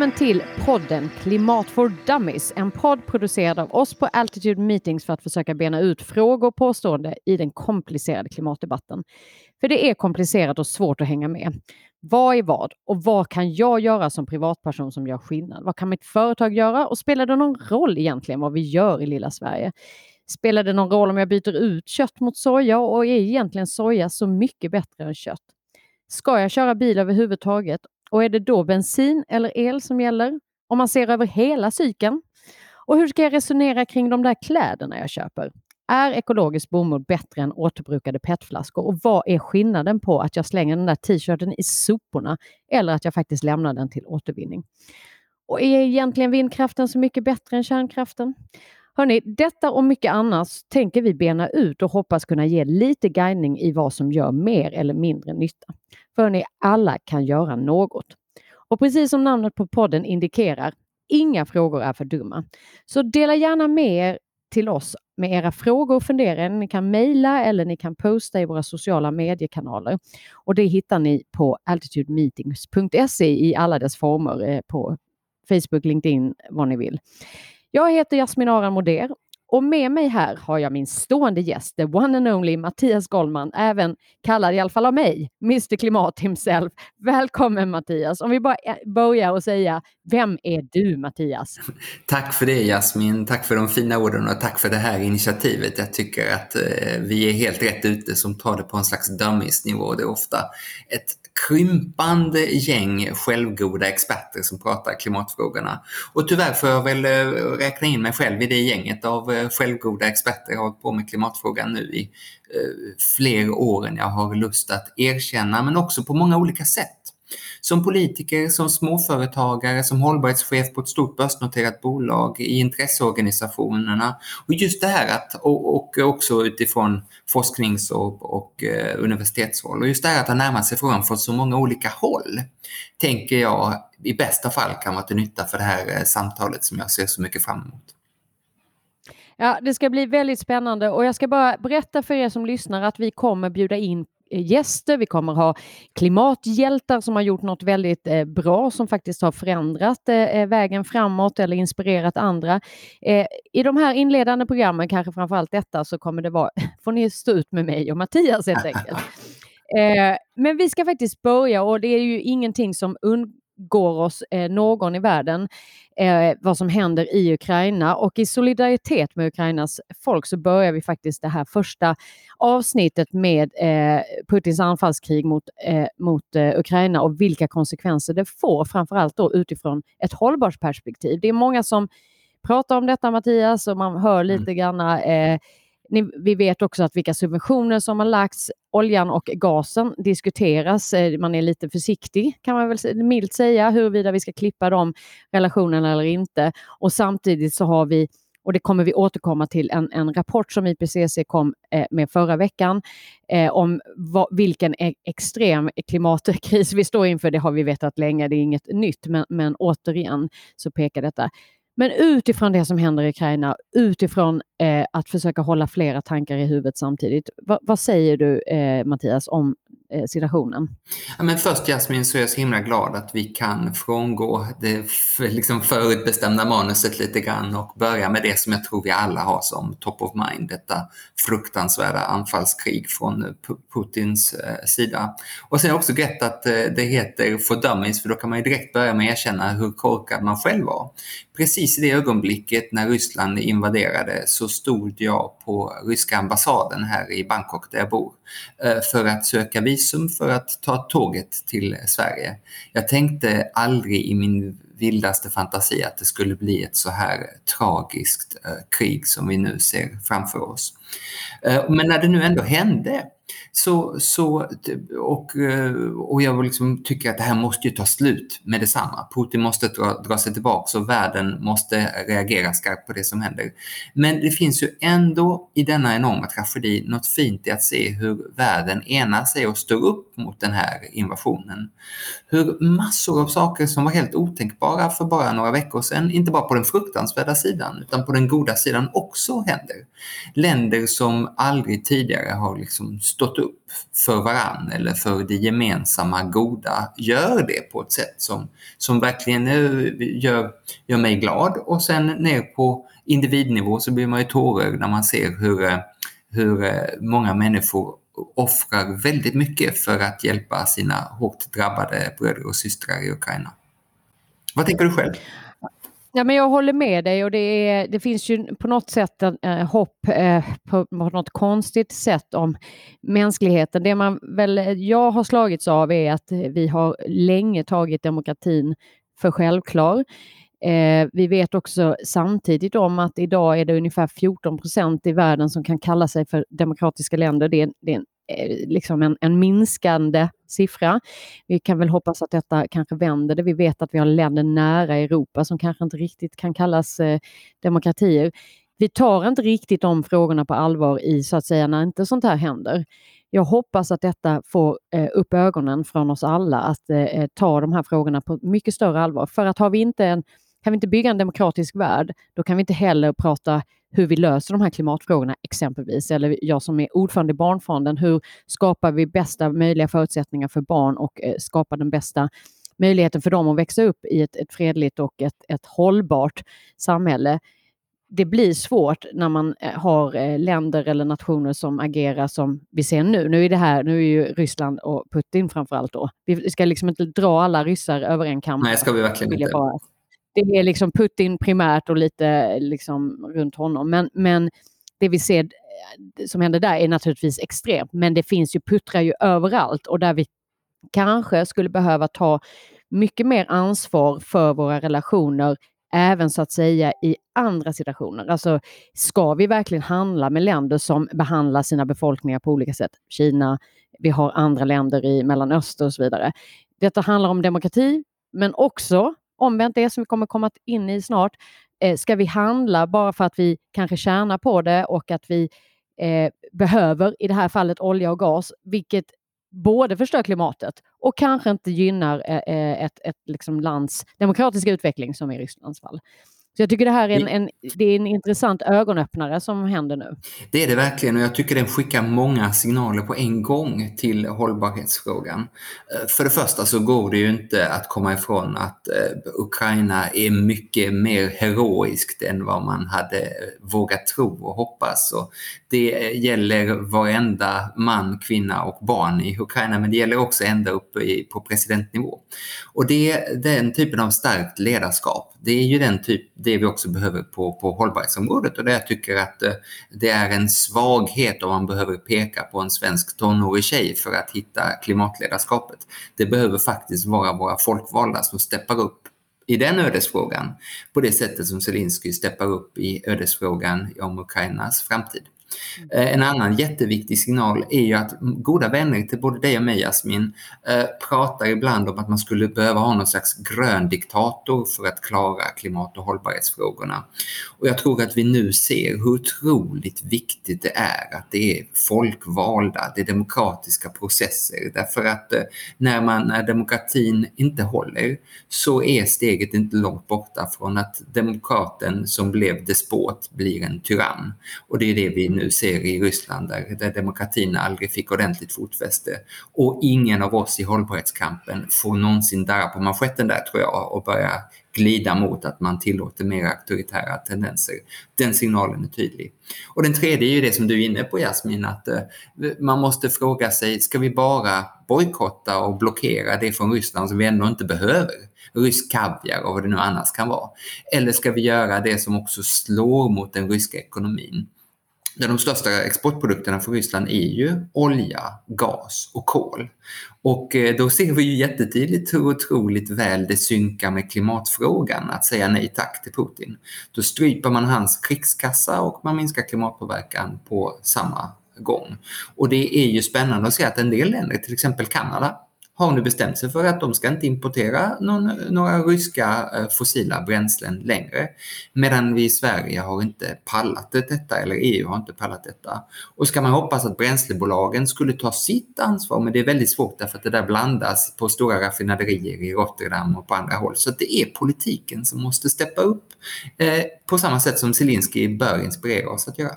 Välkommen till podden Klimat for Dummies, en podd producerad av oss på Altitude Meetings för att försöka bena ut frågor och påståenden i den komplicerade klimatdebatten. För det är komplicerat och svårt att hänga med. Vad är vad och vad kan jag göra som privatperson som gör skillnad? Vad kan mitt företag göra och spelar det någon roll egentligen vad vi gör i lilla Sverige? Spelar det någon roll om jag byter ut kött mot soja och är egentligen soja så mycket bättre än kött? Ska jag köra bil överhuvudtaget? Och är det då bensin eller el som gäller? Om man ser över hela cykeln? Och hur ska jag resonera kring de där kläderna jag köper? Är ekologisk bomull bättre än återbrukade petflaskor? Och vad är skillnaden på att jag slänger den där t-shirten i soporna eller att jag faktiskt lämnar den till återvinning? Och är egentligen vindkraften så mycket bättre än kärnkraften? Hörrni, detta och mycket annat tänker vi bena ut och hoppas kunna ge lite guidning i vad som gör mer eller mindre nytta. För ni, alla kan göra något. Och precis som namnet på podden indikerar, inga frågor är för dumma. Så dela gärna med er till oss med era frågor och funderingar. Ni kan mejla eller ni kan posta i våra sociala mediekanaler. Och det hittar ni på altitudemeetings.se i alla dess former eh, på Facebook, LinkedIn, vad ni vill. Jag heter Jasmin Aran Moder och med mig här har jag min stående gäst, the one and only Mattias Goldman, även kallad i alla fall av mig, Mr Klimat himself. Välkommen Mattias! Om vi bara eh, börjar och säga, vem är du Mattias? Tack för det Jasmin, tack för de fina orden och tack för det här initiativet. Jag tycker att eh, vi är helt rätt ute som tar det på en slags dummies-nivå. Det är ofta ett krympande gäng självgoda experter som pratar klimatfrågorna. Och tyvärr får jag väl eh, räkna in mig själv i det gänget av eh, självgoda experter. Jag har hållit på med klimatfrågan nu i eh, fler år än jag har lust att erkänna, men också på många olika sätt. Som politiker, som småföretagare, som hållbarhetschef på ett stort börsnoterat bolag, i intresseorganisationerna. Och just det här att, och, och också utifrån forsknings och, och eh, universitetshåll. Och just det här att ha närmat sig frågan från så många olika håll, tänker jag i bästa fall kan vara till nytta för det här eh, samtalet som jag ser så mycket fram emot. Ja, det ska bli väldigt spännande och jag ska bara berätta för er som lyssnar att vi kommer bjuda in gäster. Vi kommer ha klimathjältar som har gjort något väldigt eh, bra som faktiskt har förändrat eh, eh vägen framåt eller inspirerat andra. Eh, I de här inledande programmen, kanske framför allt detta, så kommer det vara, får ni stå ut med mig och Mattias helt enkelt. Eh, men vi ska faktiskt börja och det är ju ingenting som undgår oss någon i världen eh, vad som händer i Ukraina och i solidaritet med Ukrainas folk så börjar vi faktiskt det här första avsnittet med eh, Putins anfallskrig mot, eh, mot eh, Ukraina och vilka konsekvenser det får, framförallt då utifrån ett hållbarhetsperspektiv. Det är många som pratar om detta Mattias och man hör lite mm. grann eh, ni, vi vet också att vilka subventioner som har lagts. Oljan och gasen diskuteras. Eh, man är lite försiktig kan man väl milt säga huruvida vi ska klippa de relationerna eller inte. Och samtidigt så har vi och det kommer vi återkomma till, en, en rapport som IPCC kom eh, med förra veckan eh, om va, vilken e-, extrem klimatkris vi står inför. Det har vi vetat länge, det är inget nytt, men, men återigen så pekar detta men utifrån det som händer i Ukraina, utifrån eh, att försöka hålla flera tankar i huvudet samtidigt. Va, vad säger du eh, Mattias om Eh, situationen? Ja, men först Jasmin så är jag så himla glad att vi kan frångå det liksom förutbestämda manuset lite grann och börja med det som jag tror vi alla har som top of mind, detta fruktansvärda anfallskrig från eh, Putins eh, sida. Och sen är det också gött att eh, det heter for dummies för då kan man ju direkt börja med att erkänna hur korkad man själv var. Precis i det ögonblicket när Ryssland invaderade så stod jag på ryska ambassaden här i Bangkok där jag bor Eh, för att söka visum för att ta tåget till Sverige. Jag tänkte aldrig i min vildaste fantasi att det skulle bli ett så här tragiskt eh, krig som vi nu ser framför oss. Eh, men när det nu ändå hände så, så, och, och jag liksom tycker att det här måste ju ta slut med detsamma. Putin måste dra, dra sig tillbaka och världen måste reagera skarpt på det som händer. Men det finns ju ändå i denna enorma tragedi något fint i att se hur världen enar sig och står upp mot den här invasionen. Hur massor av saker som var helt otänkbara för bara några veckor sedan, inte bara på den fruktansvärda sidan utan på den goda sidan också händer. Länder som aldrig tidigare har liksom stått upp för varann eller för det gemensamma goda gör det på ett sätt som, som verkligen eh, gör, gör mig glad och sen ner på individnivå så blir man ju tårögd när man ser hur, eh, hur eh, många människor offrar väldigt mycket för att hjälpa sina hårt drabbade bröder och systrar i Ukraina. Vad tänker du själv? Ja, men jag håller med dig och det, är, det finns ju på något sätt en eh, hopp eh, på, på något konstigt sätt om mänskligheten. Det man väl eh, jag har slagits av är att vi har länge tagit demokratin för självklar. Eh, vi vet också samtidigt om att idag är det ungefär 14 procent i världen som kan kalla sig för demokratiska länder. Det är, det är en Eh, liksom en, en, minskande siffra. Vi kan väl hoppas att detta kanske vänder det. Vi vet att vi har länder nära Europa som kanske inte riktigt kan kallas eh, demokratier. Vi tar inte riktigt de frågorna på allvar i så att säga när inte sånt här händer. Jag hoppas att detta får eh, upp ögonen från oss alla att eh, eh ta de här frågorna på mycket större allvar. För att har vi inte en, kan vi inte bygga en demokratisk värld, då kan vi inte heller prata hur vi löser de här klimatfrågorna exempelvis. Eller jag som är ordförande i Barnfonden, hur skapar vi bästa möjliga förutsättningar för barn och eh, skapar den bästa möjligheten för dem att växa upp i ett, ett fredligt och ett, ett hållbart samhälle. Det blir svårt när man eh, har eh, länder eller nationer som agerar som vi ser nu. Nu är det här, nu är ju Ryssland och Putin framförallt då. Vi ska liksom inte dra alla ryssar över en kam. Nej, ska vi verkligen inte. Bara det är liksom Putin primärt och lite liksom runt honom. Men, men det vi ser eh, som händer där är naturligtvis extremt. Men det finns ju puttrar ju överallt och där vi kanske skulle behöva ta mycket mer ansvar för våra relationer även så att säga i andra situationer. Alltså ska vi verkligen handla med länder som behandlar sina befolkningar på olika sätt? Kina, vi har andra länder i Mellanöstern och så vidare. Detta handlar om demokrati, men också omvänt det som vi kommer komma in i snart, eh, ska vi handla bara för att vi kanske tjänar på det och att vi eh, behöver, i det här fallet olja och gas, vilket både förstör klimatet och kanske inte gynnar eh, eh ett, ett liksom lands demokratiska utveckling som i Rysslands fall. Så jag tycker det här är en, en, det är en intressant ögonöppnare som händer nu. Det är det verkligen och jag tycker den skickar många signaler på en gång till hållbarhetsfrågan. Eh, för det första så går det ju inte att komma ifrån att eh, Ukraina är mycket mer heroiskt än vad man hade vågat tro och hoppas. Och det gäller varenda man, kvinna och barn i Ukraina men det gäller också ända upp på presidentnivå. Och det är den typen av starkt ledarskap. Det är ju den typ det vi också behöver på, på hållbarhetsområdet och där jag tycker att eh, det är en svaghet om man behöver peka på en svensk tonårig tjej för att hitta klimatledarskapet. Det behöver faktiskt vara våra folkvalda som steppar upp i den ödesfrågan på det sättet som Zelensky steppar upp i ödesfrågan om Ukrainas framtid. Mm. Eh, en annan jätteviktig signal är ju att goda vänner till både dig och mig Jasmin eh, pratar ibland om att man skulle behöva ha någon slags grön diktator för att klara klimat och hållbarhetsfrågorna. Och jag tror att vi nu ser hur otroligt viktigt det är att det är folkvalda, det är demokratiska processer. Därför att eh, när, man, när demokratin inte håller så är steget inte långt borta från att demokraten som blev despot blir en tyrann. Och det är det vi nu ser i Ryssland där, där demokratin aldrig fick ordentligt fotfäste. Och ingen av oss i hållbarhetskampen får någonsin darra på manschetten där tror jag och börja glida mot att man tillåter mer auktoritära tendenser. Den signalen är tydlig. Och den tredje är ju det som du är inne på Jasmin, att eh, man måste fråga sig, ska vi bara bojkotta och blockera det från Ryssland som vi ändå inte behöver? Rysk kaviar och vad det nu annars kan vara. Eller ska vi göra det som också slår mot den ryska ekonomin? De största exportprodukterna för Ryssland är ju olja, gas och kol. Och eh, då ser vi ju jättetydligt hur otroligt väl det synkar med klimatfrågan att säga nej tack till Putin. Då stryper man hans krigskassa och man minskar klimatpåverkan på samma gång. Och det är ju spännande att se att en del länder, till exempel Kanada, har nu bestämt sig för att de ska inte importera någon, några ryska eh, fossila bränslen längre. Medan vi i Sverige har inte pallat detta, eller EU har inte pallat detta. Och ska man hoppas att bränslebolagen skulle ta sitt ansvar, men det är väldigt svårt därför att det där blandas på stora raffinaderier i Rotterdam och på andra håll. Så det är politiken som måste steppa upp eh, på samma sätt som Zelensky bör inspirera oss att göra.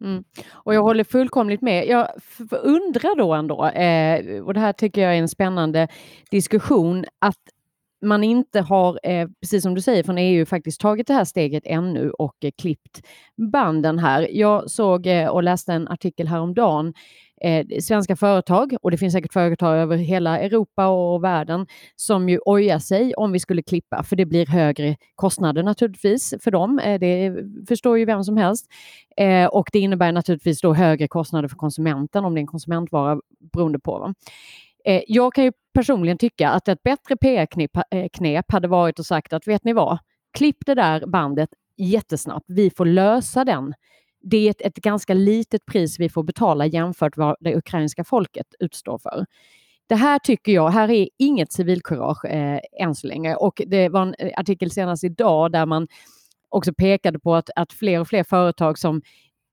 Mm. Och jag håller fullkomligt med. Jag undrar då ändå, eh, och det här tycker jag är en spännande diskussion, att man inte har, eh, precis som du säger, från EU faktiskt tagit det här steget ännu och eh, klippt banden här. Jag såg eh, och läste en artikel häromdagen eh, svenska företag, och det finns säkert företag över hela Europa och världen, som ju ojar sig om vi skulle klippa, för det blir högre kostnader naturligtvis för dem. Eh, det förstår ju vem som helst. Eh, och det innebär naturligtvis då högre kostnader för konsumenten om det är en konsumentvara beroende på. Va? Eh, jag kan ju personligen tycka att ett bättre PR-knep eh, hade varit att sagt att vet ni vad, klipp det där bandet jättesnabbt. Vi får lösa den. Det är ett, ett ganska litet pris vi får betala jämfört med vad det ukrainska folket utstår för. Det här tycker jag, här är inget civilkurage eh, än så länge och det var en eh, artikel senast idag där man också pekade på att, att fler och fler företag som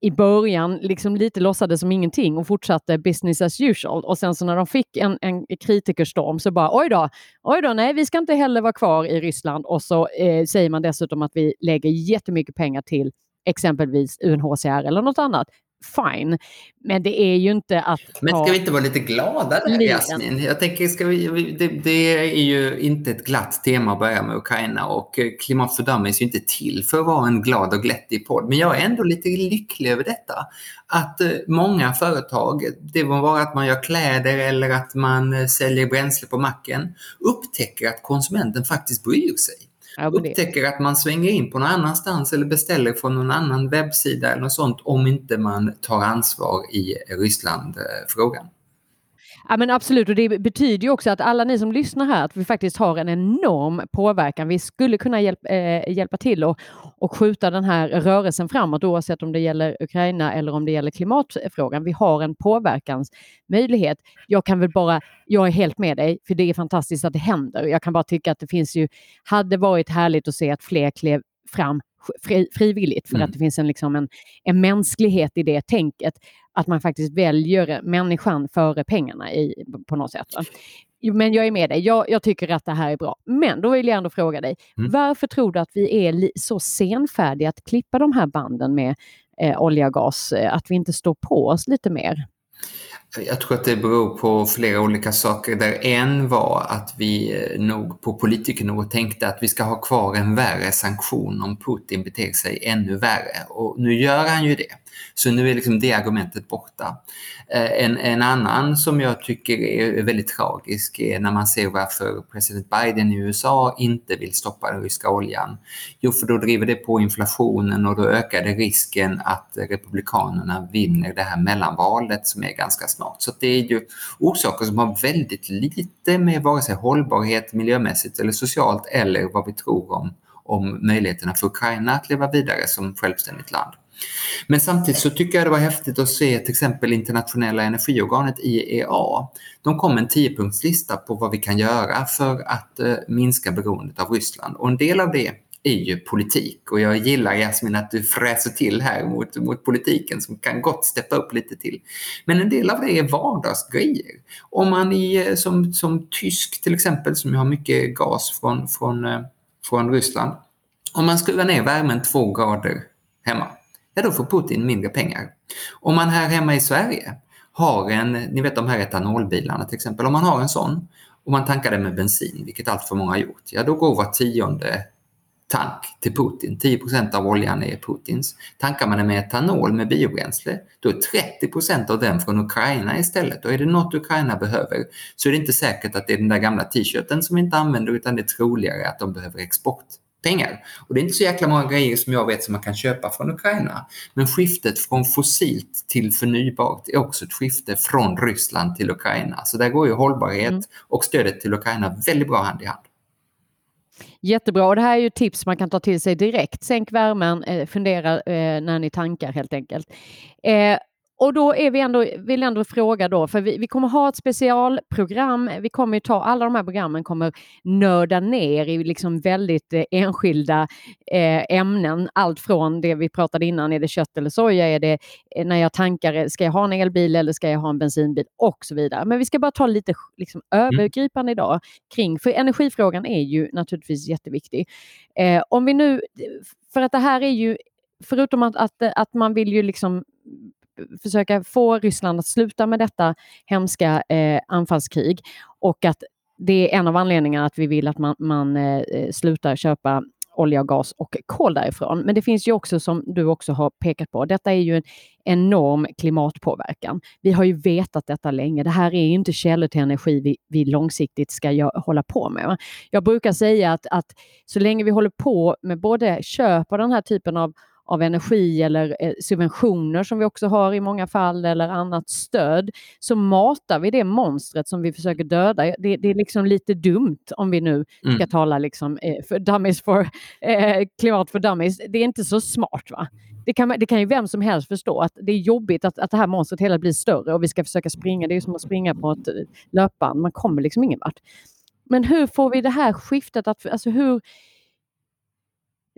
i början liksom lite låtsades som ingenting och fortsatte business as usual. Och sen så när de fick en, en kritikerstorm så bara oj då, oj då, nej vi ska inte heller vara kvar i Ryssland och så eh, säger man dessutom att vi lägger jättemycket pengar till exempelvis UNHCR eller något annat fine. Men det är ju inte att... Men ska vi inte vara lite glada där, Jasmin? Jag tänker, ska vi, det, det, är ju inte ett glatt tema att börja med Ukraina och eh, Klimat för Dummies är ju inte till för att vara en glad och glättig podd. Men jag är ändå lite lycklig över detta. Att eh, många företag, det må vara att man gör kläder eller att man eh, säljer bränsle på macken, upptäcker att konsumenten faktiskt bryr sig upptäcker att man svänger in på någon annanstans eller beställer från någon annan webbsida eller något sånt om inte man tar ansvar i Ryssland-frågan. Eh, Ja, men absolut, och det betyder ju också att alla ni som lyssnar här, att vi faktiskt har en enorm påverkan. Vi skulle kunna hjälp, eh, hjälpa till och, och skjuta den här rörelsen framåt, oavsett om det gäller Ukraina eller om det gäller klimatfrågan. Vi har en påverkansmöjlighet. Jag kan väl bara, jag är helt med dig, för det är fantastiskt att det händer. Jag kan bara tycka att det finns ju, hade varit härligt att se att fler klev fram fri, frivilligt för mm. att det finns en, liksom en, en mänsklighet i det tänket. Att man faktiskt väljer människan före pengarna i, på något sätt. Va? Men jag är med dig. Jag, jag, tycker att det här är bra. Men då vill jag ändå fråga dig. Mm. Varför tror du att vi är så senfärdiga att klippa de här banden med eh, olja och gas? Eh, att vi inte står på oss lite mer? Jag tror att det beror på flera olika saker. Där en var att vi eh, nog på politikernivå tänkte att vi ska ha kvar en värre sanktion om Putin beter sig ännu värre. Och nu gör han ju det. Så nu är liksom det argumentet borta. Eh, en, en annan som jag tycker är väldigt tragisk är när man ser varför president Biden i USA inte vill stoppa den ryska oljan. Jo, för då driver det på inflationen och då ökar det risken att republikanerna vinner det här mellanvalet som är ganska snart. Så det är ju orsaker som har väldigt lite med vare sig hållbarhet miljömässigt eller socialt eller vad vi tror om, om möjligheterna för Ukraina att leva vidare som självständigt land. Men samtidigt så tycker jag det var häftigt att se till exempel internationella energiorganet IEA. De kom med en tiopunktslista på vad vi kan göra för att eh, minska beroendet av Ryssland och en del av det är ju politik och jag gillar Jasmin att du fräser till här mot, mot politiken som kan gott steppa upp lite till. Men en del av det är vardagsgrejer. Om man i, eh, som, som tysk till exempel som har mycket gas från, från, eh, från Ryssland. Om man skruvar ner värmen två grader hemma ja då får Putin mindre pengar. Om man här hemma i Sverige har en, ni vet de här etanolbilarna till exempel, om man har en sån och man tankar den med bensin, vilket allt för många har gjort, ja då går var tionde tank till Putin. 10% av oljan är Putins. Tankar man den med etanol med biobränsle, då är 30% av den från Ukraina istället. Och är det något Ukraina behöver så är det inte säkert att det är den där gamla t-shirten som vi inte använder utan det är troligare att de behöver export pengar. Och det är inte så jäkla många grejer som jag vet som man kan köpa från Ukraina. Men skiftet från fossilt till förnybart är också ett skifte från Ryssland till Ukraina. Så där går ju hållbarhet mm. och stödet till Ukraina väldigt bra hand i hand. Jättebra, och det här är ju tips man kan ta till sig direkt. Sänk värmen, eh, fundera eh, när ni tankar helt enkelt. Och då är vi ändå, vill ändå fråga då, för vi, vi kommer ha ett specialprogram. Vi kommer ta, alla de här programmen kommer nörda ner i liksom väldigt eh, enskilda eh, ämnen. Allt från det vi pratade innan, är det kött eller soja? Är det eh, när jag tankar, ska jag ha en elbil eller ska jag ha en bensinbil? Och så vidare. Men vi ska bara ta lite liksom, mm. övergripande idag kring, för energifrågan är ju naturligtvis jätteviktig. Eh, om vi nu, för att det här är ju förutom att, att, att man vill ju liksom försöka få Ryssland att sluta med detta hemska eh, anfallskrig och att det är en av anledningarna att vi vill att man, man eh, slutar köpa olja gas och kol därifrån. Men det finns ju också, som du också har pekat på, detta är ju en enorm klimatpåverkan. Vi har ju vetat detta länge. Det här är inte källor till energi vi, vi långsiktigt ska hålla på med. Jag brukar säga att, att så länge vi håller på med både köp av den här typen av av energi eller eh, subventioner som vi också har i många fall eller annat stöd så matar vi det monstret som vi försöker döda. Det, det är liksom lite dumt om vi nu ska mm. tala liksom, eh, för dummies for, eh, klimat för dummies. Det är inte så smart. va? Det kan, det kan ju vem som helst förstå att det är jobbigt att, att det här monstret hela blir större och vi ska försöka springa. Det är som att springa på ett löpband. Man kommer liksom ingen vart. Men hur får vi det här skiftet? Att, alltså hur,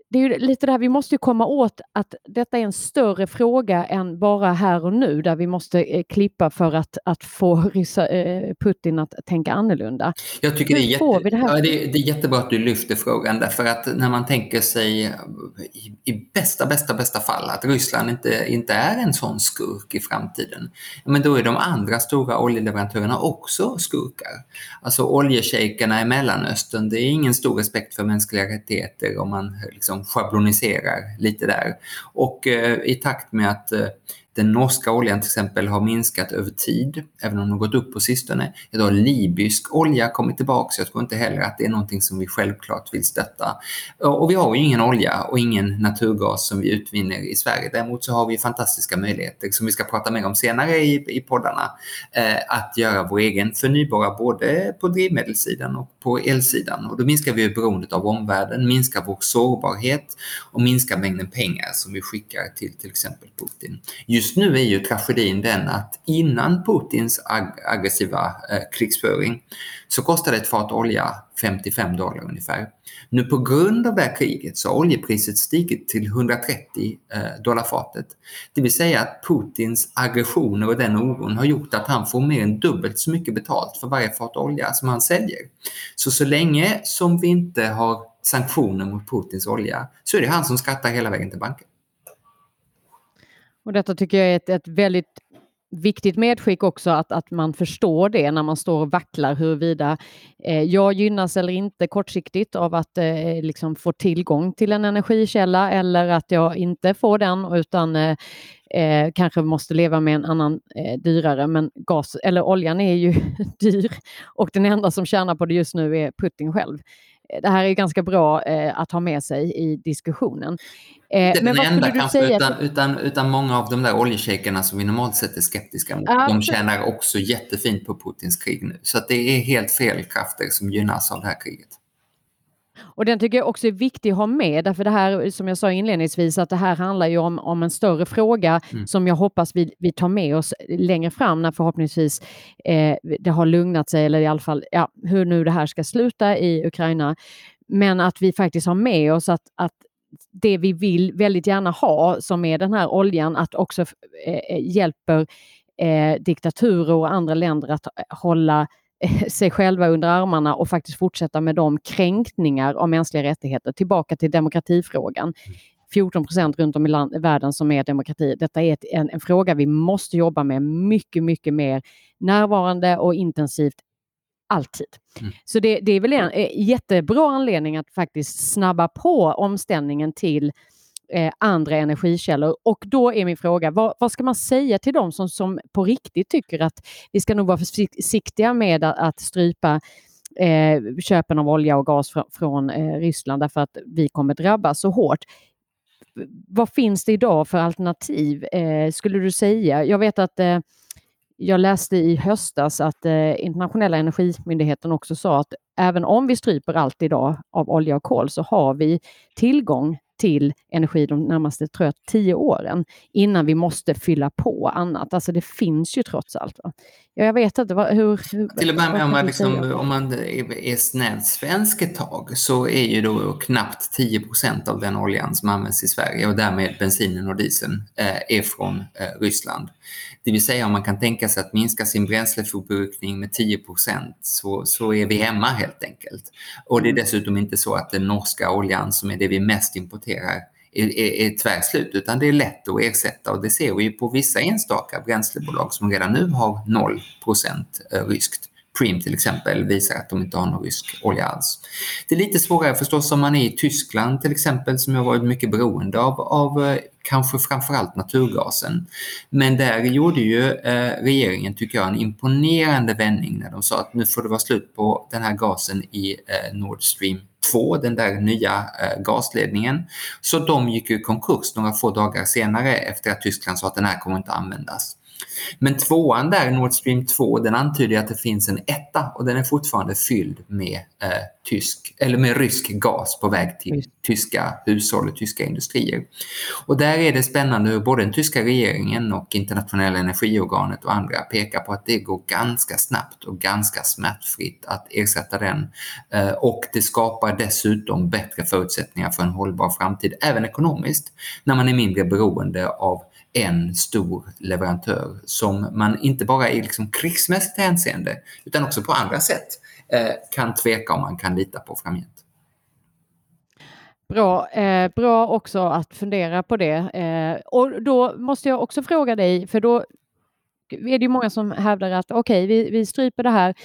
det är lite det här, vi måste komma åt att detta är en större fråga än bara här och nu där vi måste eh, klippa för att, att få eh, Putin att tänka annorlunda. Jag tycker det är, jätte, det, ja, det, är, det är jättebra att du lyfter frågan därför att när man tänker sig i, i, bästa, bästa, bästa fall att Ryssland inte, inte är en sån skurk i framtiden, men då är de andra stora oljeleverantörerna också skurkar. Alltså oljeshejkerna i Mellanöstern, det är ingen stor respekt för mänskliga rättigheter om man liksom liksom schabloniserar lite där. Och eh, i takt med att eh, den norska oljan till exempel har minskat över tid, även om den har gått upp på sistone. Idag har libysk olja kommit tillbaka, så jag tror inte heller att det är någonting som vi självklart vill stötta. Och vi har ju ingen olja och ingen naturgas som vi utvinner i Sverige. Däremot så har vi fantastiska möjligheter, som vi ska prata mer om senare i, i poddarna, eh, att göra vår egen förnybara både på drivmedelssidan och på elsidan. Och då minskar vi beroendet av omvärlden, minskar vår sårbarhet och minskar mängden pengar som vi skickar till till exempel Putin. Just just nu är ju tragedin den att innan Putins ag aggressiva eh, krigsföring så kostade ett fat olja 55 dollar ungefär. Nu på grund av det här kriget så har oljepriset stigit till 130 eh, dollar fatet. Det vill säga att Putins aggressioner och den oron har gjort att han får mer än dubbelt så mycket betalt för varje fat olja som han säljer. Så så länge som vi inte har sanktioner mot Putins olja så är det han som skattar hela vägen till banken. Och detta tycker jag är ett, ett väldigt viktigt medskick också att, att man förstår det när man står och vacklar huruvida eh, jag gynnas eller inte kortsiktigt av att eh, liksom få tillgång till en energikälla eller att jag inte får den utan eh, eh kanske måste leva med en annan eh, dyrare. Men gas eller oljan är ju dyr och den enda som tjänar på det just nu är Putin själv. Eh, det här är ganska bra eh, att ha med sig i diskussionen. Eh, det men vad enda kanske, säga? Utan, utan, utan många av de där oljeshejkerna som vi normalt sett är skeptiska mot, ja, de tjänar också jättefint på Putins krig nu. Så det är helt fel krafter som gynnas av det här kriget. Och den tycker jag också är viktig att ha med, därför det här, som jag sa inledningsvis, att det här handlar ju om, om en större fråga mm. som jag hoppas vi, vi tar med oss längre fram när förhoppningsvis eh, det har lugnat sig, eller i alla fall ja, hur nu det här ska sluta i Ukraina. Men att vi faktiskt har med oss att, att det vi vill väldigt gärna ha, som är den här oljan, att också eh, hjälper eh, diktaturer och andra länder att hålla sig själva under armarna och faktiskt fortsätta med de kränkningar av mänskliga rättigheter. Tillbaka till demokratifrågan. 14 procent runt om i land, världen som är demokrati. Detta är ett, en, en, fråga vi måste jobba med mycket, mycket mer närvarande och intensivt alltid. Mm. Så det, det, är väl en eh, jättebra anledning att faktiskt snabba på omställningen till eh, andra energikällor. Och då är min fråga, vad, vad, ska man säga till dem som, som på riktigt tycker att vi ska nog vara försiktiga med att, att strypa eh, köpen av olja och gas fr från eh, Ryssland därför att vi kommer drabbas så hårt. Vad finns det idag för alternativ, eh, skulle du säga? Jag vet att eh, jag läste i höstas att eh, internationella energimyndigheten också sa att även om vi stryper allt idag av olja och kol så har vi tillgång till energi de närmaste tror jag, tio åren innan vi måste fylla på annat. Alltså det finns ju trots allt. Va? Ja, jag vet inte, vad, hur, hur... Till och med om man, liksom, om man är snällt svensk ett tag så är ju då knappt 10% av den oljan som används i Sverige och därmed bensinen och dieseln eh, är från eh, Ryssland. Det vill säga om man kan tänka sig att minska sin bränsleförbrukning med 10 så, så är vi hemma helt enkelt. Och det är mm. dessutom inte så att den norska oljan som är det vi mest importerar är, är tvärslut utan det är lätt att ersätta och det ser vi på vissa enstaka bränslebolag som redan nu har 0% ryskt. Preem till exempel visar att de inte har någon rysk olja alls. Det är lite svårare förstås om man är i Tyskland till exempel som har varit mycket beroende av, av eh, kanske framförallt naturgasen. Men där gjorde ju eh, regeringen, tycker jag, en imponerande vändning när de sa att nu får det vara slut på den här gasen i eh, Nord Stream 2, den där nya eh, gasledningen. Så de gick i konkurs några få dagar senare efter att Tyskland sa att den här kommer inte användas. Men tvåan där, Nord Stream 2, den antyder att det finns en etta och den är fortfarande fylld med, eh, tysk, eller med rysk gas på väg till tyska hushåll och tyska industrier. Och där är det spännande hur både den tyska regeringen och internationella energiorganet och andra pekar på att det går ganska snabbt och ganska smärtfritt att ersätta den. Eh, och det skapar dessutom bättre förutsättningar för en hållbar framtid, även ekonomiskt, när man är mindre beroende av en stor leverantör som man inte bara i liksom krigsmässigt hänseende utan också på andra sätt eh, kan tveka om man kan lita på framgent. Bra, eh, bra också att fundera på det. Eh, och då måste jag också fråga dig, för då är det ju många som hävdar att okej, okay, vi, vi stryper det här,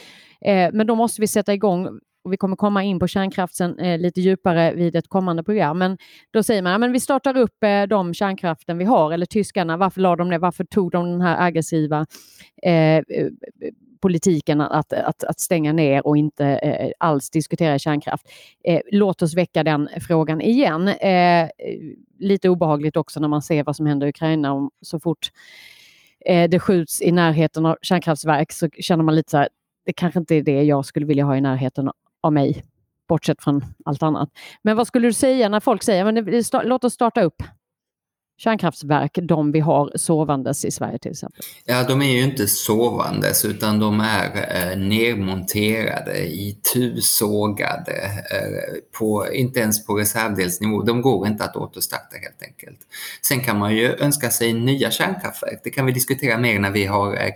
eh, men då måste vi sätta igång och vi kommer komma in på kärnkraften eh, lite djupare vid ett kommande program. Men då säger man att ja, vi startar upp eh, de kärnkraften vi har, eller tyskarna, varför la de det? Varför tog de den här aggressiva eh, politiken att, att, att stänga ner och inte eh, alls diskutera kärnkraft. Eh, låt oss väcka den frågan igen. Eh, lite obehagligt också när man ser vad som händer i Ukraina. Om, så fort eh, det skjuts i närheten av kärnkraftverk så känner man lite så här, det kanske inte är det jag skulle vilja ha i närheten av mig, bortsett från allt annat. Men vad skulle du säga när folk säger men låt oss starta upp kärnkraftverk, de vi har sovandes i Sverige till exempel? Ja, de är ju inte sovandes utan de är eh, nedmonterade, itusågade, eh, på, inte ens på reservdelsnivå. De går inte att återstarta helt enkelt. Sen kan man ju önska sig nya kärnkraftverk. Det kan vi diskutera mer när vi har eh,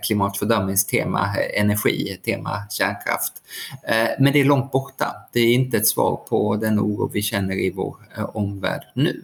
eh, energi, tema kärnkraft. Eh, men det är långt borta. Det är inte ett svar på den oro vi känner i vår eh, omvärld nu.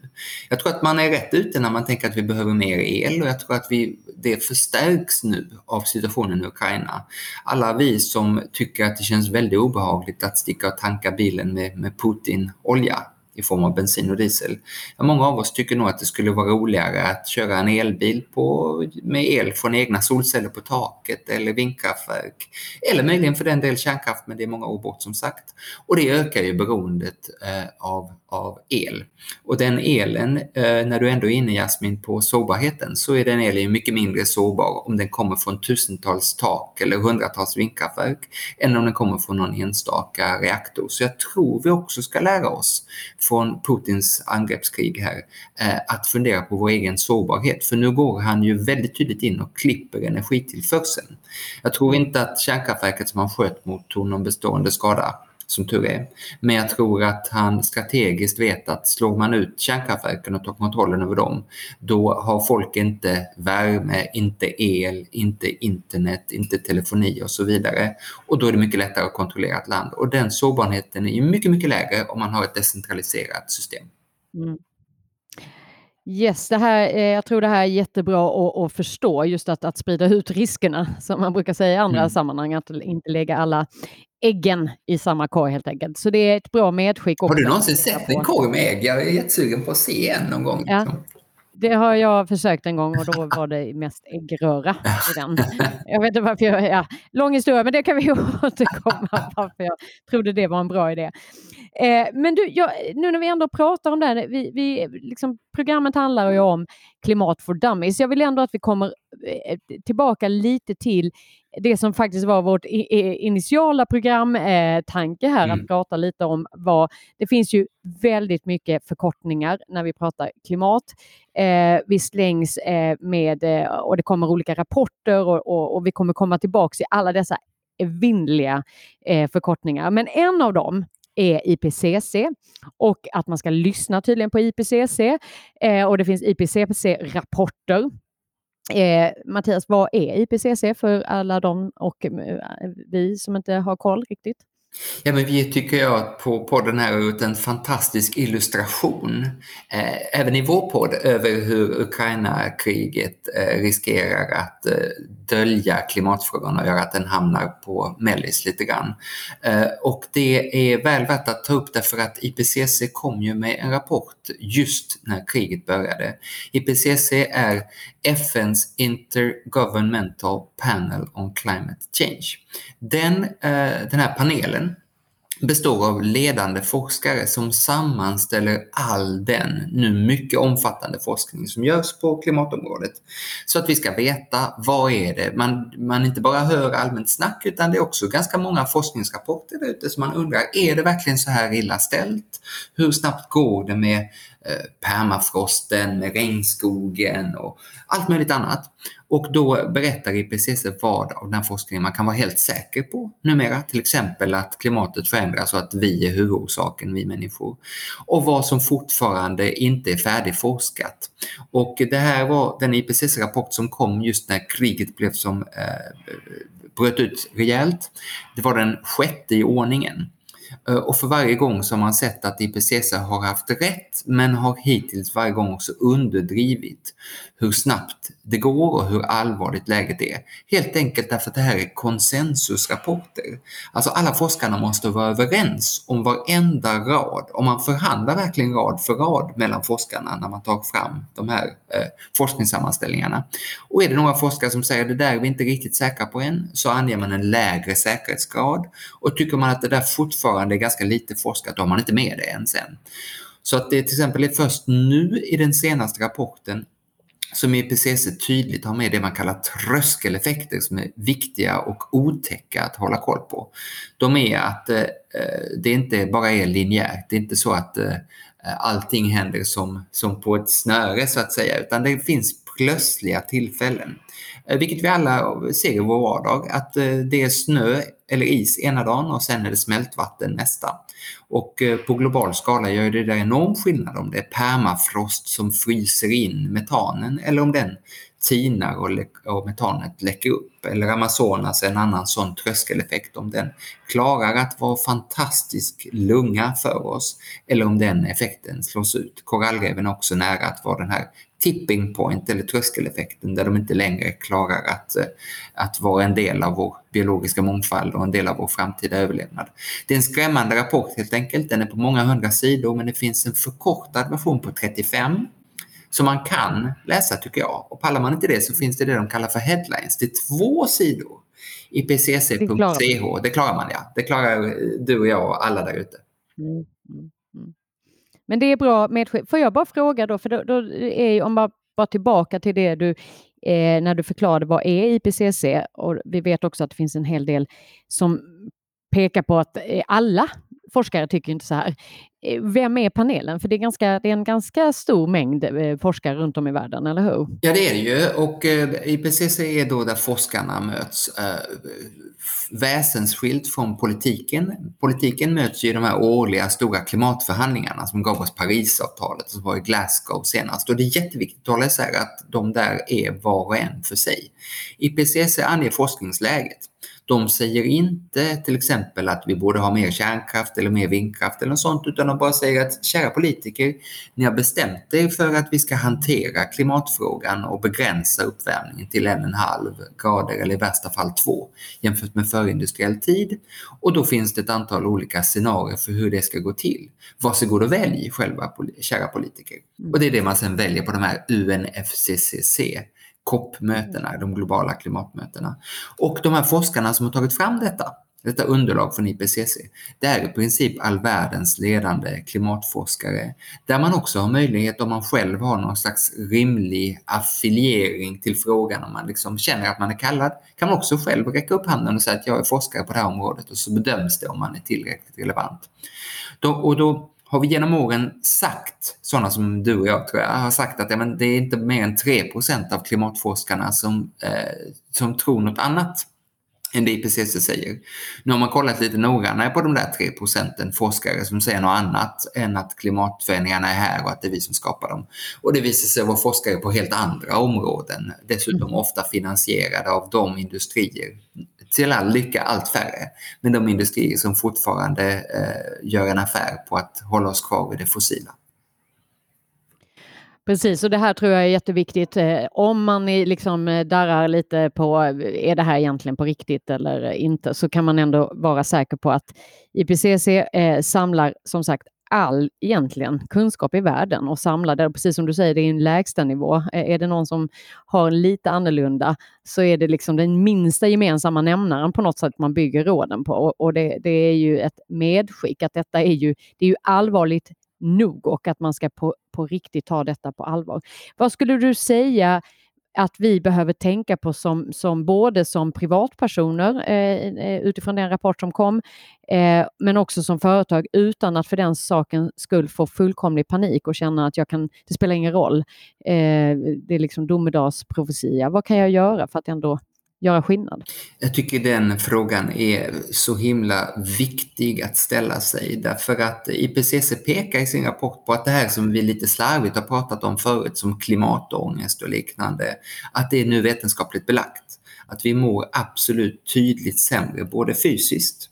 Jag tror att man är rätt ute när man tänker att vi behöver mer el och jag tror att vi, det förstärks nu av situationen i Ukraina. Alla vi som tycker att det känns väldigt obehagligt att sticka och tanka bilen med, med Putin-olja i form av bensin och diesel. Många av oss tycker nog att det skulle vara roligare att köra en elbil på, med el från egna solceller på taket eller vindkraftverk. Eller möjligen för den del kärnkraft, men det är många år bort som sagt. Och det ökar ju beroendet eh, av, av el. Och den elen, eh, när du ändå är inne Jasmin på sårbarheten, så är den elen mycket mindre sårbar om den kommer från tusentals tak eller hundratals vindkraftverk än om den kommer från någon enstaka reaktor. Så jag tror vi också ska lära oss från Putins angreppskrig här, eh, att fundera på vår egen sårbarhet. För nu går han ju väldigt tydligt in och klipper energitillförseln. Jag tror inte att kärnkraftverket som han sköt mot tog någon bestående skada som tur är. Men jag tror att han strategiskt vet att slår man ut kärnkraftverken och tar kontrollen över dem, då har folk inte värme, inte el, inte internet, inte telefoni och så vidare. Och då är det mycket lättare att kontrollera ett land. Och den sårbarheten är mycket, mycket lägre om man har ett decentraliserat system. Mm. Yes, det här, eh, jag tror det här är jättebra att, att förstå, just att, att sprida ut riskerna, som man brukar säga i andra mm. sammanhang, att inte lägga alla äggen i samma korg helt enkelt. Så det är ett bra medskick. Har du någonsin sett en korg med ägg? Jag är jättesugen på att se en någon gång. Ja. Det har jag försökt en gång och då var det mest äggröra i den. Jag vet inte varför jag... Ja, lång historia, men det kan vi återkomma varför jag trodde det var en bra idé. Eh, men du, jag, nu när vi ändå pratar om det här, vi, vi, liksom, programmet handlar ju om klimat for dummies. Jag vill ändå att vi kommer eh, tillbaka lite till det som faktiskt var vårt initiala programtanke här, mm. att prata lite om vad... Det finns ju väldigt mycket förkortningar när vi pratar klimat. Eh, vi slängs eh, med, eh, och det kommer olika rapporter och, och, och vi kommer komma tillbaka till alla dessa evinnerliga eh, förkortningar. Men en av dem är IPCC och att man ska lyssna tydligen på IPCC eh, och det finns IPCC-rapporter Eh, Mattias, vad är IPCC för alla de och eh, vi som inte har koll riktigt? Ja, men vi tycker jag på podden här har gjort en fantastisk illustration, eh, även i vår podd, över hur Ukraina-kriget eh, riskerar att eh, dölja klimatfrågan och göra att den hamnar på mellis lite grann. Eh, och det är väl värt att ta upp därför att IPCC kom ju med en rapport just när kriget började. IPCC är FNs Intergovernmental Panel on Climate Change. Den, eh, den här panelen består av ledande forskare som sammanställer all den nu mycket omfattande forskning som görs på klimatområdet. Så att vi ska veta vad är det, man, man inte bara hör allmänt snack utan det är också ganska många forskningsrapporter där ute som man undrar, är det verkligen så här illa ställt? Hur snabbt går det med Eh, permafrosten, med regnskogen och allt möjligt annat. Och då berättar IPCC vad av den här forskningen man kan vara helt säker på numera. Till exempel att klimatet förändras och att vi är huvudorsaken, vi människor. Och vad som fortfarande inte är färdigforskat. Och det här var den IPCC-rapport som kom just när kriget blev som eh, bröt ut rejält. Det var den sjätte i ordningen. Eh, och för varje gång så har man sett att IPCC har haft rätt men har hittills varje gång också underdrivit hur snabbt det går och hur allvarligt läget är. Helt enkelt därför att det här är konsensusrapporter. Alltså alla forskarna måste vara överens om varenda rad. och man förhandlar verkligen rad för rad mellan forskarna när man tar fram de här eh, forskningssammanställningarna. Och är det några forskare som säger det där är vi inte riktigt säkra på än så anger man en lägre säkerhetsgrad. Och tycker man att det där fortfarande är ganska lite forskat då har man inte med det än sen. Så att det till exempel är först nu i den senaste rapporten som i IPCC tydligt har med det man kallar tröskeleffekter som är viktiga och otäcka att hålla koll på. De är att eh, det inte bara är linjärt, det är inte så att eh, allting händer som, som på ett snöre så att säga, utan det finns plötsliga tillfällen. Eh, vilket vi alla ser i vår vardag, att eh, det är snö eller is ena dagen och sen är det smältvatten nästa. Och eh, på global skala gör det där enorm skillnad om det är permafrost som fryser in metanen eller om den tinar och, och metanet läcker upp. Eller Amazonas en annan sån tröskeleffekt om den klarar att vara fantastisk lunga för oss eller om den effekten slås ut. Korallreven är också nära att vara den här tipping point eller tröskeleffekten där de inte längre klarar att, eh, att vara en del av vår biologiska mångfald och en del av vår framtida överlevnad. Det är en skrämmande rapport helt enkelt. Den är på många hundra sidor men det finns en förkortad version på 35 som man kan läsa tycker jag. Och pallar man inte det så finns det det de kallar för headlines. Det är två sidor. IPCC.ch, det klarar man ja. Det klarar du och jag och alla där ute. Mm, mm, mm. Men det är bra med Får jag bara fråga då, för då, då är om man bara tillbaka till det du eh, när du förklarade vad är IPCC och vi vet också att det finns en hel del som pekar på att eh, alla forskare tycker inte så här. Eh, vem är panelen? För det är, ganska, det är en ganska stor mängd eh, forskare runt om i världen, eller hur? Ja, det är det ju. Och eh, IPCC är då där forskarna möts väsensskilt från politiken. Politiken möts ju i de här årliga stora klimatförhandlingarna som gav oss Parisavtalet som var i Glasgow senast. Och det är jätteviktigt att hålla isär att de där är var och en för sig. IPCC anger forskningsläget. De säger inte till exempel att vi borde ha mer kärnkraft eller mer vindkraft eller något sånt, utan de bara säger att kära politiker, ni har bestämt er för att vi ska hantera klimatfrågan och begränsa uppvärmningen till en och en halv grader eller i värsta fall två jämfört med förindustriell tid. Och då finns det ett antal olika scenarier för hur det ska gå till. Varsågod och välj själva, kära politiker. Och det är det man sedan väljer på de här UNFCCC COP-mötena, de globala klimatmötena. Och de här forskarna som har tagit fram detta, detta underlag från IPCC, det är i princip all världens ledande klimatforskare, där man också har möjlighet om man själv har någon slags rimlig affiliering till frågan, om man liksom känner att man är kallad, kan man också själv räcka upp handen och säga att jag är forskare på det här området och så bedöms det om man är tillräckligt relevant. Då, och då har vi genom åren sagt, sådana som du och jag tror jag, har sagt att ja, men det är inte mer än 3% av klimatforskarna som, eh, som tror något annat än det IPCC säger. Nu har man kollat lite noggrannare på de där 3 procenten forskare som säger något annat än att klimatförändringarna är här och att det är vi som skapar dem. Och det visar sig vara forskare på helt andra områden, dessutom mm. ofta finansierade av de industrier till all lycka allt färre. Men de industrier som fortfarande eh, gör en affär på att hålla oss kvar vid det fossila. Precis, och det här tror jag är jätteviktigt. Eh, om man liksom eh, darrar lite på, eh, är det här egentligen på riktigt eller inte, så kan man ändå vara säker på att IPCC samlar som sagt all egentligen kunskap i världen och samla det. Precis som du säger, det är en lägsta nivå. Är det någon som har lite annorlunda så är det liksom den minsta gemensamma nämnaren på något sätt man bygger råden på. Och det, det är ju ett medskick att detta är ju, det är ju allvarligt nog och att man ska på, på riktigt ta detta på allvar. Vad skulle du säga att vi behöver tänka på som, som både som privatpersoner eh, eh, utifrån den rapport som kom, eh, men också som företag utan att för den saken skull få fullkomlig panik och känna att jag kan, det spelar ingen roll. Eh, det är liksom domedagsprofetia. Vad kan jag göra för att ändå göra skillnad? Jag tycker den frågan är så himla viktig att ställa sig därför att IPCC pekar i sin rapport på att det här som vi lite slarvigt har pratat om förut som klimatångest och liknande, att det är nu vetenskapligt belagt. Att vi mår absolut tydligt sämre både fysiskt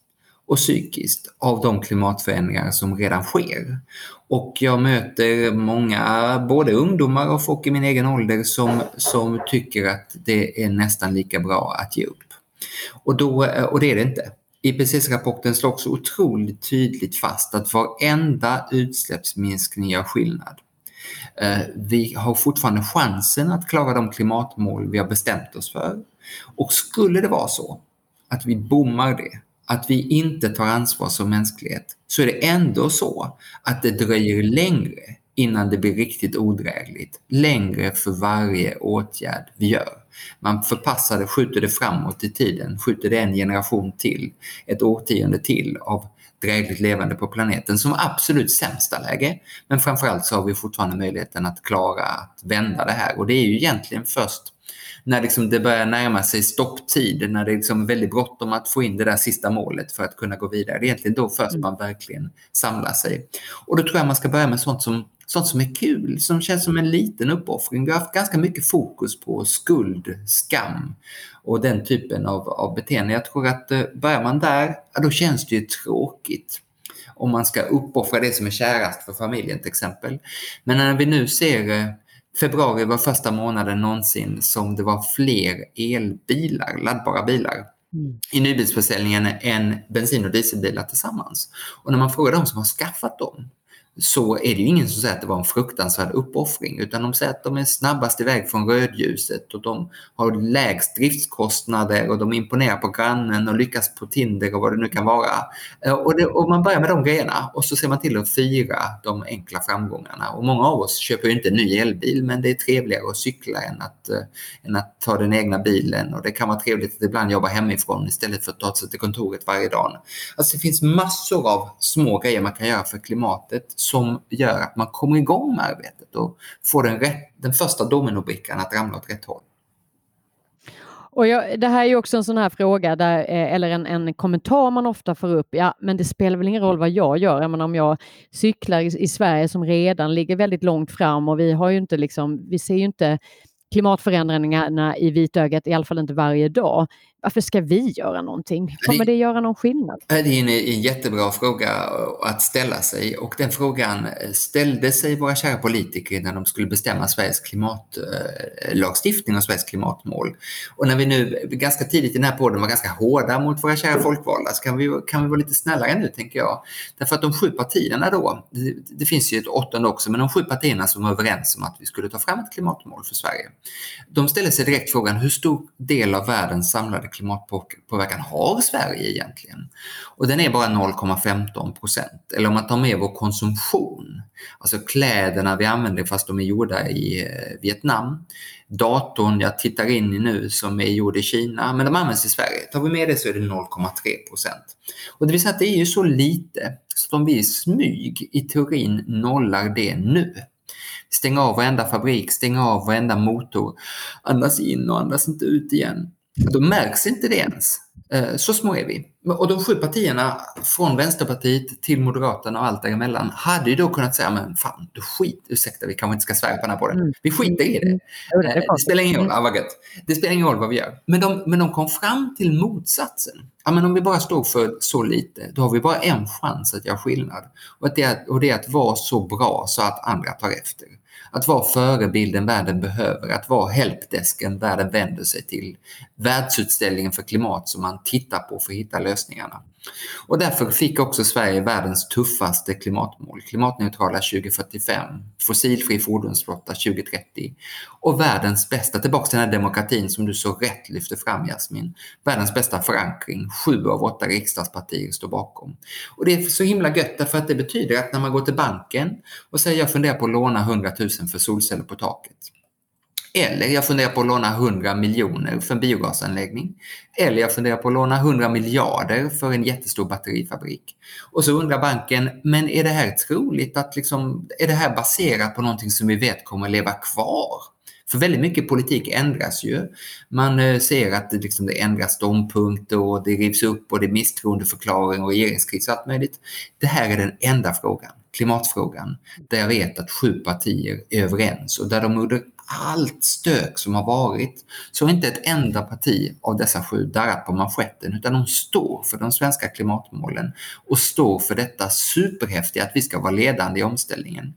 och psykiskt av de klimatförändringar som redan sker. Och jag möter många, både ungdomar och folk i min egen ålder som, som tycker att det är nästan lika bra att ge upp. Och, då, och det är det inte. IPCC-rapporten slår också otroligt tydligt fast att varenda utsläppsminskning gör skillnad. Eh, vi har fortfarande chansen att klara de klimatmål vi har bestämt oss för. Och skulle det vara så att vi bommar det, att vi inte tar ansvar som mänsklighet så är det ändå så att det dröjer längre innan det blir riktigt odrägligt. Längre för varje åtgärd vi gör. Man förpassar det, skjuter det framåt i tiden, skjuter det en generation till, ett årtionde till av drägligt levande på planeten som absolut sämsta läge. Men framförallt så har vi fortfarande möjligheten att klara att vända det här och det är ju egentligen först när liksom det börjar närma sig stopptid, när det är liksom väldigt bråttom att få in det där sista målet för att kunna gå vidare. Det är egentligen då först mm. man verkligen samlar sig. Och då tror jag man ska börja med sånt som, sånt som är kul, som känns som en liten uppoffring. Vi har haft ganska mycket fokus på skuld, skam och den typen av, av beteende. Jag tror att eh, börjar man där, ja, då känns det ju tråkigt om man ska uppoffra det som är kärast för familjen till exempel. Men när vi nu ser eh, Februari var första månaden någonsin som det var fler elbilar, laddbara bilar, mm. i nybilsförsäljningen än bensin och dieselbilar tillsammans. Och när man frågar de som har skaffat dem så är det ju ingen som säger att det var en fruktansvärd uppoffring utan de säger att de är snabbast iväg från rödljuset och de har lägst driftskostnader och de imponerar på grannen och lyckas på Tinder och vad det nu kan vara. Eh, och, det, och man börjar med de grejerna och så ser man till att fira de enkla framgångarna. Och många av oss köper ju inte en ny elbil men det är trevligare att cykla än att, äh, än att ta den egna bilen och det kan vara trevligt att ibland jobba hemifrån istället för att ta sig till kontoret varje dag. Alltså det finns massor av små grejer man kan göra för klimatet som gör att man kommer igång med arbetet och får den, rätt, den första dominobrickan att ramla åt rätt håll. Och jag, det här är ju också en sån här fråga, där, eh, eller en, en kommentar man ofta får upp. Ja, men det spelar väl ingen roll vad jag gör. Jag menar, om jag cyklar i, i, Sverige som redan ligger väldigt långt fram och vi har ju inte liksom, vi ser ju inte klimatförändringarna i vitögat, i alla fall inte varje dag. Varför ska vi göra någonting? Kommer det, det göra någon skillnad? Det är en, en jättebra fråga att ställa sig och den frågan ställde sig våra kära politiker när de skulle bestämma Sveriges klimatlagstiftning och Sveriges klimatmål. Och när vi nu ganska tidigt i den här podden var ganska hårda mot våra kära folkvalda så kan vi, kan vi vara lite snällare nu tänker jag. Därför att de sju partierna då, det, det finns ju ett åttonde också, men de sju partierna som var överens om att vi skulle ta fram ett klimatmål för Sverige. De ställer sig direkt frågan hur stor del av världens samlade klimatpåverkan har Sverige egentligen? Och den är bara 0,15 procent. Eller om man tar med vår konsumtion, alltså kläderna vi använder fast de är gjorda i eh, Vietnam, datorn jag tittar in i nu som är gjord i Kina, men de används i Sverige. Tar vi med det så är det 0,3 procent. Och det vill säga att det är ju så lite så om vi i smyg i teorin nollar det nu stänga av varenda fabrik, stänga av varenda motor, andas in och andas inte ut igen då märks inte det ens. Eh, så små är vi. Och de sju partierna, från Vänsterpartiet till Moderaterna och allt däremellan, hade ju då kunnat säga, men fan, du skit, ursäkta, vi kanske inte ska svära på den här podden. Mm. Vi skiter i det. Mm. Eh, det spelar ingen roll, mm. ah, Det spelar ingen roll vad vi gör. Men de, men de kom fram till motsatsen. Ja, men om vi bara står för så lite, då har vi bara en chans att göra skillnad. Och, att det, och det är att vara så bra så att andra tar efter. Att vara förebilden världen behöver, att vara helpdesken världen vänder sig till. Världsutställningen för klimat som man tittar på för att hitta lösningarna. Och därför fick också Sverige världens tuffaste klimatmål. Klimatneutrala 2045, fossilfri fordonsflotta 2030 och världens bästa, tillbaka till den här demokratin som du så rätt lyfter fram Jasmin, världens bästa förankring. Sju av åtta riksdagspartier står bakom. Och det är så himla gött därför att det betyder att när man går till banken och säger jag funderar på att låna 100 000 för solceller på taket eller jag funderar på att låna 100 miljoner för en biogasanläggning. Eller jag funderar på att låna 100 miljarder för en jättestor batterifabrik. Och så undrar banken, men är det här troligt att liksom, är det här baserat på någonting som vi vet kommer att leva kvar? För väldigt mycket politik ändras ju. Man eh, ser att det, liksom, det ändras ståndpunkter och det rivs upp och det är misstroendeförklaring och regeringskris och allt möjligt. Det här är den enda frågan, klimatfrågan, där jag vet att sju partier är överens och där de under allt stök som har varit så har inte ett enda parti av dessa sju darrat på manschetten utan de står för de svenska klimatmålen och står för detta superhäftiga att vi ska vara ledande i omställningen.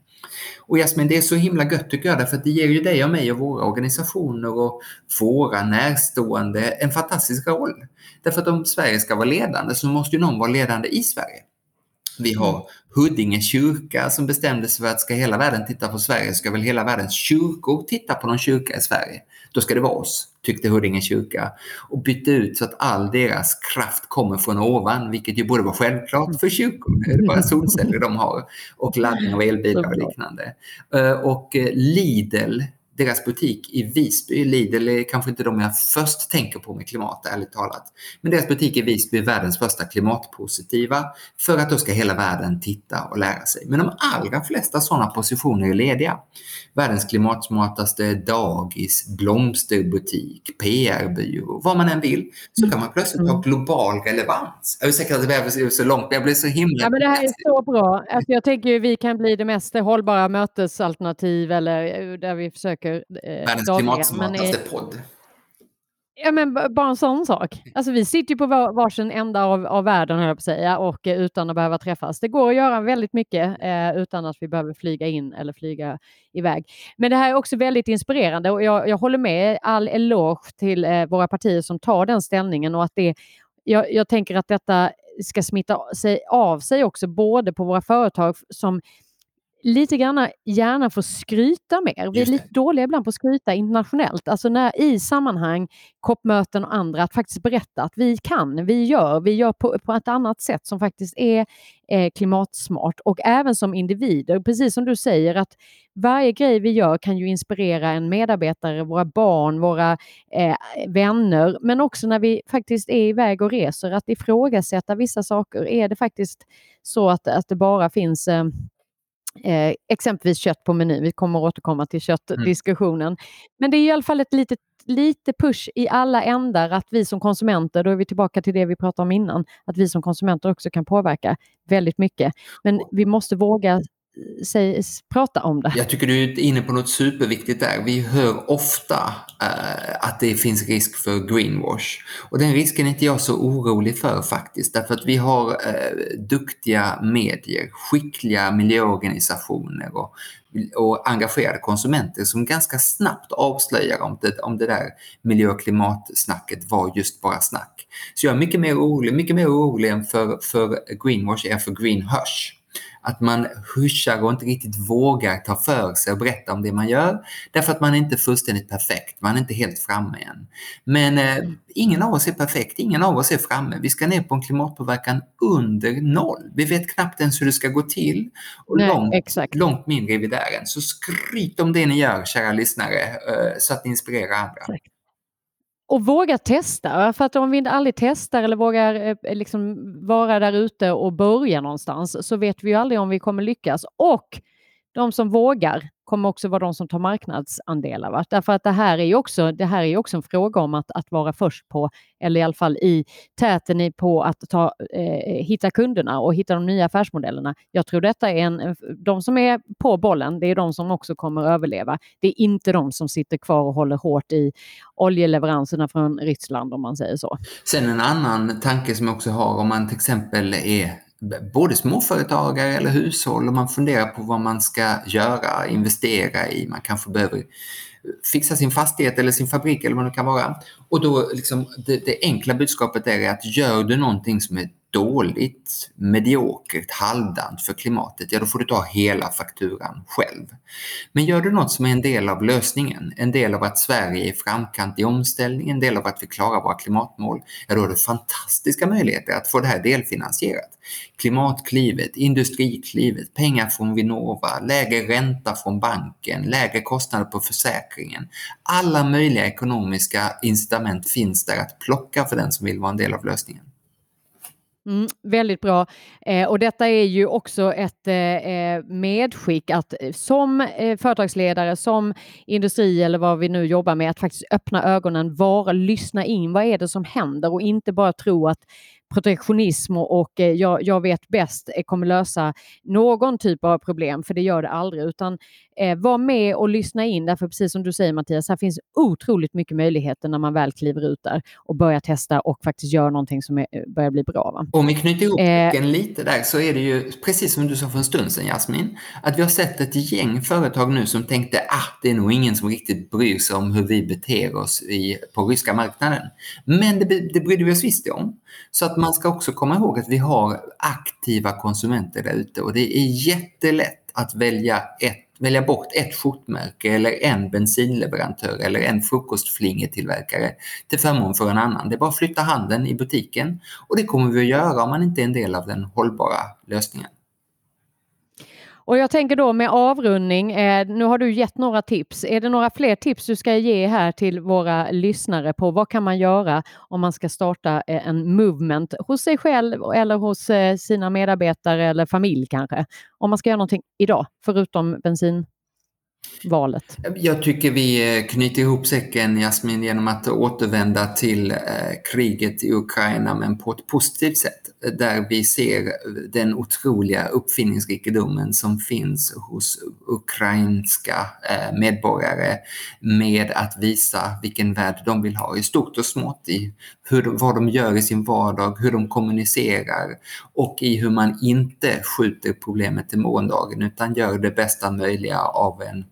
Och Jasmin, det är så himla gött tycker jag därför att det ger ju dig och mig och våra organisationer och våra närstående en fantastisk roll. Därför att om Sverige ska vara ledande så måste ju någon vara ledande i Sverige. Vi har mm. Huddinge kyrka som bestämde sig för att ska hela världen titta på Sverige ska väl hela världens kyrkor titta på någon kyrka i Sverige. Då ska det vara oss, tyckte Huddinge kyrka. Och bytte ut så att all deras kraft kommer från ovan, vilket ju borde vara självklart för kyrkor. Det är bara solceller de har och laddning av elbilar och liknande. Eh, och eh, Lidl deras butik i Visby, Lidl är kanske inte de jag först tänker på med klimat, ärligt talat. Men deras butik i Visby är världens första klimatpositiva för att då ska hela världen titta och lära sig. Men de allra flesta sådana positioner är lediga. Världens klimatsmartaste dagis, blomsterbutik, PR-byrå, vad man än vill, så kan man plötsligt ha global relevans. Jag är säker att det behöver så långt, men jag blir så himla... Ja, men det här är så bra. Alltså, jag tänker att vi kan bli det mest hållbara mötesalternativ eller där vi försöker försöker... Eh, Världens klimatsmartaste podd. Ja, men bara en sån sak. Alltså, vi sitter ju på var, varsin ända av, av världen, höll jag på att säga, och eh, utan att behöva träffas. Det går att göra väldigt mycket eh, utan att vi behöver flyga in eller flyga iväg. Men det här är också väldigt inspirerande och jag, jag håller med all eloge till eh, våra partier som tar den ställningen och att det jag, jag tänker att detta ska smitta sig av sig också, både på våra företag som lite grann gärna få skryta mer. Vi är lite dåliga ibland på att skryta internationellt, alltså när, i sammanhang, COP-möten och andra, att faktiskt berätta att vi kan, vi gör, vi gör på, på ett annat sätt som faktiskt är eh, klimatsmart och även som individer, precis som du säger att varje grej vi gör kan ju inspirera en medarbetare, våra barn, våra eh, vänner, men också när vi faktiskt är iväg och reser, att ifrågasätta vissa saker. Är det faktiskt så att, att det bara finns eh, Eh, exempelvis kött på menyn. Vi kommer återkomma till mm. köttdiskussionen. Mm. Men det är i alla fall ett litet lite push i alla ändar att vi som konsumenter, då är vi tillbaka till det vi pratade om innan, att vi som konsumenter också kan påverka väldigt mycket. Men vi måste våga säg, prata om det. Jag tycker du är inne på något superviktigt där. Vi hör ofta eh, att det finns risk för greenwash. Och den risken är inte jag så orolig för faktiskt. Därför att vi har eh, duktiga medier, skickliga miljöorganisationer och, och engagerade konsumenter som ganska snabbt avslöjar om det, om det där miljö och klimatsnacket var just bara snack. Så jag är mycket mer orolig, mycket mer orolig än för, för greenwash är för greenhush att man huschar och inte riktigt vågar ta för sig och berätta om det man gör. Därför att man är inte fullständigt perfekt, man är inte helt framme än. Men eh, ingen av oss är perfekt, ingen av oss är framme. Vi ska ner på en klimatpåverkan under noll. Vi vet knappt ens hur det ska gå till och Nej, långt, exakt. långt mindre är vi där än. Så skryt om det ni gör, kära lyssnare, eh, så att ni inspirerar andra. Exakt. Och våga testa, för att om vi aldrig testar eller vågar eh, liksom vara där ute och börja någonstans så vet vi ju aldrig om vi kommer lyckas. Och de som vågar kommer också vara de som tar marknadsandelar. Va? Därför att det här är ju också, det här är också en fråga om att, att vara först på, eller i alla fall i täten på att ta, eh, hitta kunderna och hitta de nya affärsmodellerna. Jag tror detta är en, de som är på bollen, det är de som också kommer överleva. Det är inte de som sitter kvar och håller hårt i oljeleveranserna från Ryssland om man säger så. Sen en annan tanke som jag också har om man till exempel är både småföretagare eller hushåll och man funderar på vad man ska göra, investera i. Man kanske behöver fixa sin fastighet eller sin fabrik eller vad det kan vara. Och då liksom det, det enkla budskapet är att gör du någonting som är dåligt, mediokert, halvdant för klimatet, ja då får du ta hela fakturan själv. Men gör du något som är en del av lösningen, en del av att Sverige är i framkant i omställningen, en del av att vi klarar våra klimatmål, ja då har du fantastiska möjligheter att få det här delfinansierat. Klimatklivet, Industriklivet, pengar från Vinnova, lägre ränta från banken, lägre kostnader på försäkringen. Alla möjliga ekonomiska incitament finns där att plocka för den som vill vara en del av lösningen. Mm, väldigt bra. Eh, och detta är ju också ett eh, eh medskick att eh, som eh, företagsledare, som industri eller vad vi nu jobbar med, att faktiskt öppna ögonen, vara, lyssna in. Vad är det som händer? Och inte bara tro att protektionism och, eh, jag, jag, vet bäst eh, kommer lösa någon typ av problem, för det gör det aldrig. Utan eh, var med och lyssna in, därför precis som du säger Mattias, här finns otroligt mycket möjligheter när man väl kliver ut där och börjar testa och faktiskt gör någonting som är, börjar bli bra. Va? Om vi knyter ihop eh, lite där så är det ju precis som du sa för en stund sedan Jasmin, att vi har sett ett gäng företag nu som tänkte ah, det är nog ingen som riktigt bryr sig om hur vi beter oss i, på ryska marknaden. Men det, det brydde vi oss visst om. Så att man ska också komma ihåg att vi har aktiva konsumenter där ute och det är jättelätt att välja, ett, välja bort ett skjortmärke eller en bensinleverantör eller en frukostflingetillverkare till förmån för en annan. Det är bara att flytta handen i butiken och det kommer vi att göra om man inte är en del av den hållbara lösningen. Och jag tänker då med avrundning, eh, nu har du gett några tips. Är det några fler tips du ska ge här till våra lyssnare på vad kan man göra om man ska starta eh, en movement hos sig själv eller hos eh, sina medarbetare eller familj kanske? Om man ska göra någonting idag, förutom bensin valet? Jag tycker vi eh, knyter ihop säcken, Jasmin, genom att återvända till eh, kriget i Ukraina, men på ett positivt sätt. Där vi ser den otroliga uppfinningsrikedomen som finns hos ukrainska eh, medborgare med att visa vilken värld de vill ha i stort och smått, i hur de, vad de gör i sin vardag, hur de kommunicerar och i hur man inte skjuter problemet till morgondagen utan gör det bästa möjliga av en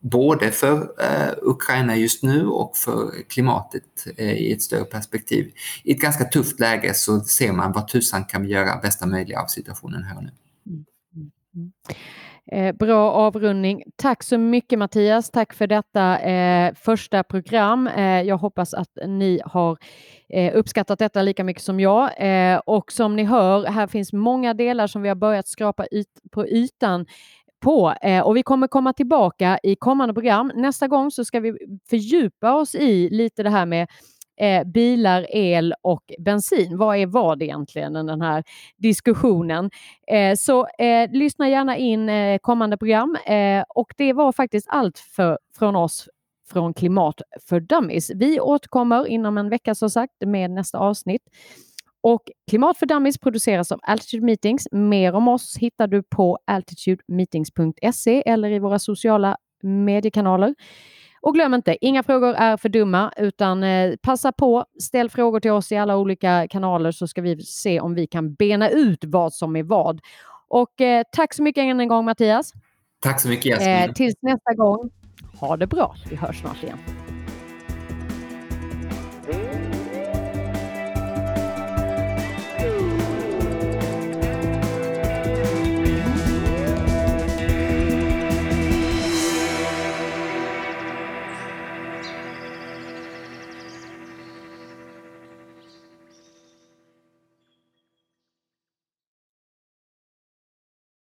både för eh, Ukraina just nu och för klimatet eh, i ett större perspektiv. I ett ganska tufft läge så ser man vad tusan kan vi göra bästa möjliga av situationen här och nu. Mm, mm, mm. Eh, bra avrundning. Tack så mycket Mattias. Tack för detta eh, första program. Eh, jag hoppas att ni har eh, uppskattat detta lika mycket som jag. Eh, och som ni hör, här finns många delar som vi har börjat skrapa yt på ytan på eh, och vi kommer komma tillbaka i kommande program. Nästa gång så ska vi fördjupa oss i lite det här med eh, bilar, el och bensin. Vad är vad egentligen, den här diskussionen? Eh, så eh, lyssna gärna in eh, kommande program eh, och det var faktiskt allt för, från oss från Klimat för Dummies. Vi återkommer inom en vecka som sagt med nästa avsnitt. Och Klimat för Dummies produceras av Altitude Meetings. Mer om oss hittar du på altitudemeetings.se eller i våra sociala mediekanaler. Och glöm inte, inga frågor är för dumma utan eh, passa på, ställ frågor till oss i alla olika kanaler så ska vi se om vi kan bena ut vad som är vad. Och eh, tack så mycket än en gång Mattias. Tack så mycket Jasmin. Eh, tills nästa gång, ha det bra. Vi hörs snart igen.